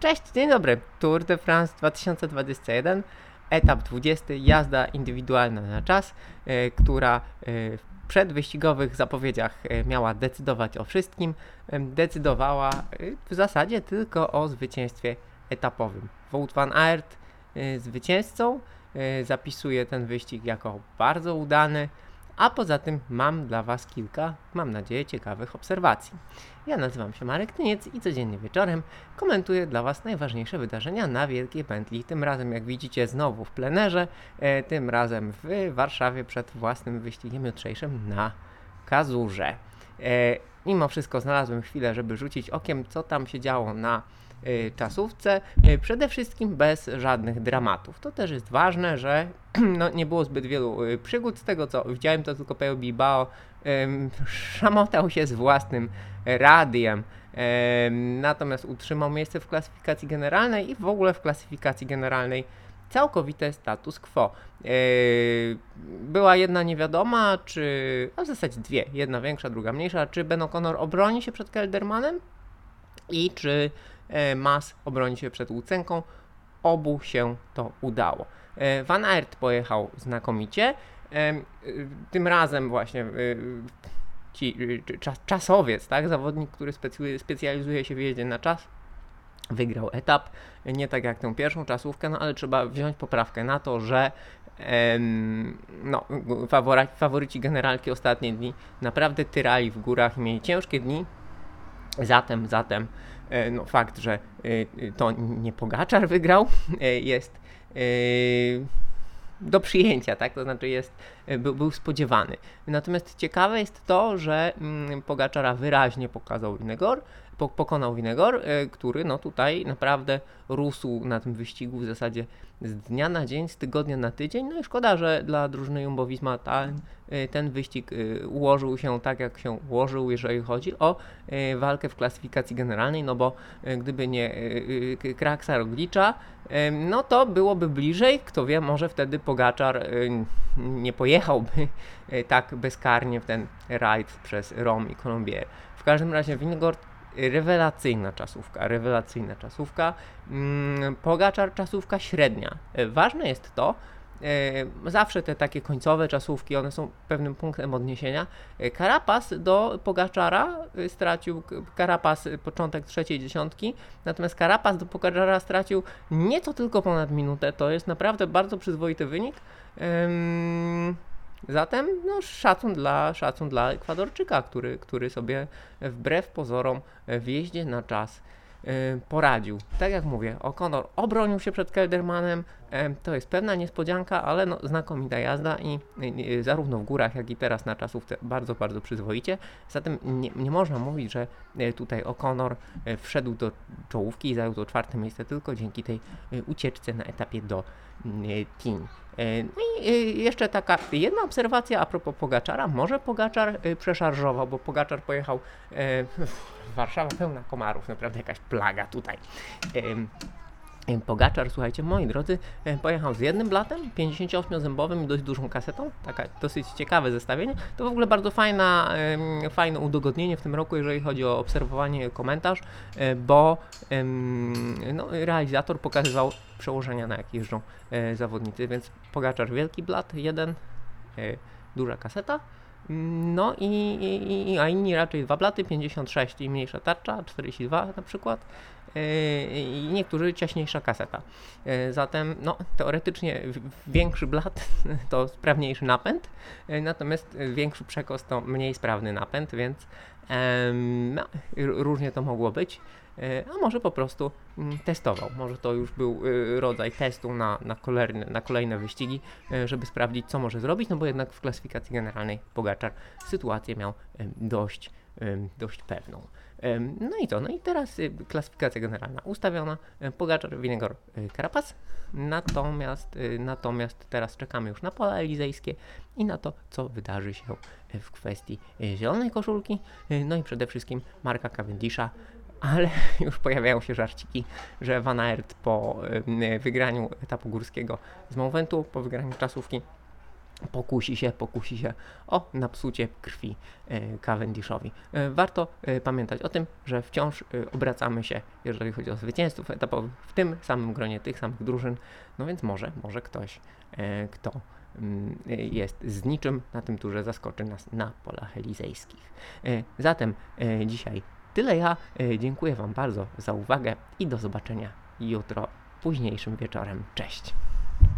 Cześć, dzień dobry. Tour de France 2021, etap 20, jazda indywidualna na czas, e, która e, w przedwyścigowych zapowiedziach e, miała decydować o wszystkim. Decydowała w zasadzie tylko o zwycięstwie etapowym. Wout van Aert zwycięzcą zapisuje ten wyścig jako bardzo udany. A poza tym mam dla Was kilka, mam nadzieję, ciekawych obserwacji. Ja nazywam się Marek Tyniec i codziennie wieczorem komentuję dla Was najważniejsze wydarzenia na Wielkiej Pętli. Tym razem, jak widzicie, znowu w plenerze, e, tym razem w Warszawie przed własnym wyścigiem jutrzejszym na Kazurze. E, mimo wszystko znalazłem chwilę, żeby rzucić okiem, co tam się działo na czasówce, e, przede wszystkim bez żadnych dramatów. To też jest ważne, że no, nie było zbyt wielu e, przygód. Z tego co widziałem, to tylko Peo Bilbao szamotał się z własnym radiem. Em, natomiast utrzymał miejsce w klasyfikacji generalnej i w ogóle w klasyfikacji generalnej całkowite status quo. Była jedna niewiadoma, czy. A w zasadzie dwie. Jedna większa, druga mniejsza. Czy Ben O'Connor obroni się przed Keldermanem i czy Mas obroni się przed Łucenką. Obu się to udało. E, Van Aert pojechał znakomicie. E, Tym razem właśnie ci, czas, czasowiec, tak? Zawodnik, który specjalizuje się w jeździe na czas, wygrał etap. Nie tak jak tę pierwszą czasówkę, no ale trzeba wziąć poprawkę na to, że no, faworyci generalki ostatnie dni naprawdę tyrali w górach i mieli ciężkie dni. Zatem, zatem e, no, fakt, że e, e, to nie Pogaczar wygrał, e, jest e, do przyjęcia, tak? To znaczy jest, e, był, był spodziewany. Natomiast ciekawe jest to, że mm, Pogaczara wyraźnie pokazał Winegor, po, pokonał Winegor, e, który no tutaj naprawdę rósł na tym wyścigu w zasadzie z dnia na dzień, z tygodnia na tydzień. No i szkoda, że dla drużyny Jumbo-Visma ten, e, ten wyścig e, ułożył się tak, jak się ułożył, jeżeli chodzi o e, walkę w klasyfikacji generalnej, no bo gdyby nie Kraksa Roglicza, no to byłoby bliżej, kto wie, może wtedy Pogaczar nie pojechałby tak bezkarnie w ten rajd przez Rom i Colombier. W każdym razie Wingord rewelacyjna czasówka, rewelacyjna czasówka. Mm, Pogaczar czasówka średnia. E, Ważne jest to, e, zawsze te takie końcowe czasówki, one są pewnym punktem odniesienia. E, Karapas do Pogaczara stracił, Karapas początek trzeciej dziesiątki, natomiast Karapas do Pogaczara stracił nieco tylko ponad minutę, to jest naprawdę bardzo przyzwoity wynik. Zatem no, szacun, dla, szacun dla Ekwadorczyka, który, który sobie wbrew pozorom w jeździe na czas e, poradził. Tak jak mówię, O'Connor obronił się przed Keldermanem. E, To jest pewna niespodzianka, ale no, znakomita jazda i zarówno w górach, jak i teraz na czasówce bardzo, bardzo przyzwoicie. Zatem nie, nie można mówić, że e, tutaj O'Connor e, wszedł do czołówki i zajął to czwarte miejsce tylko dzięki tej ucieczce na etapie do mm, Team. E, No i jeszcze taka jedna obserwacja a propos Pogaczara. Może Pogaczar przeszarżował, bo Pogaczar pojechał Warszawa pełna komarów, naprawdę jakaś plaga tutaj. Pogaczar, słuchajcie, moi drodzy, e, pojechał z jednym blatem, 58-zębowym i dość dużą kasetą. Taka dosyć ciekawe zestawienie. To w ogóle bardzo fajna, fajne udogodnienie w tym roku, jeżeli chodzi o obserwowanie komentarz, e, bo no, realizator pokazywał przełożenia, na jakie jeżdżą e, zawodnicy, więc Pogaczar wielki blat, jeden, e, duża kaseta, no i, i, a inni raczej dwa blaty, 56 i mniejsza tarcza, 42 na przykład e, i niektórzy ciaśniejsza kaseta. E, Zatem no, teoretycznie większy blat to sprawniejszy napęd, e, natomiast większy przekos to mniej sprawny napęd, więc no, różnie to mogło być. A może po prostu mm, testował. Może to już był rodzaj testu na, na, kolejne, na kolejne wyścigi, żeby sprawdzić, co może zrobić, no bo jednak w klasyfikacji generalnej Pogaczar sytuację miał dość, dość pewną. No i co? No i teraz y, klasyfikacja generalna ustawiona. e, Pogaczar, Winegor, y, Karapas. Natomiast, y, natomiast teraz czekamy już na pola elizejskie i na to, co wydarzy się w kwestii zielonej koszulki. No i przede wszystkim Marka Cavendisha, ale już pojawiają się żarciki, że Van Aert po wygraniu etapu górskiego z Mouventu, po wygraniu czasówki, pokusi się, pokusi się o napsucie krwi e, Cavendishowi. E, Warto e, pamiętać o tym, że wciąż obracamy się, jeżeli chodzi o zwycięzców etapowych, w tym samym gronie tych samych drużyn, no więc może, może ktoś, kto mm, jest z niczym na tym turze zaskoczy nas na polach elizejskich. Zatem dzisiaj tyle ja. Dziękuję Wam bardzo za uwagę i do zobaczenia jutro późniejszym wieczorem. Cześć!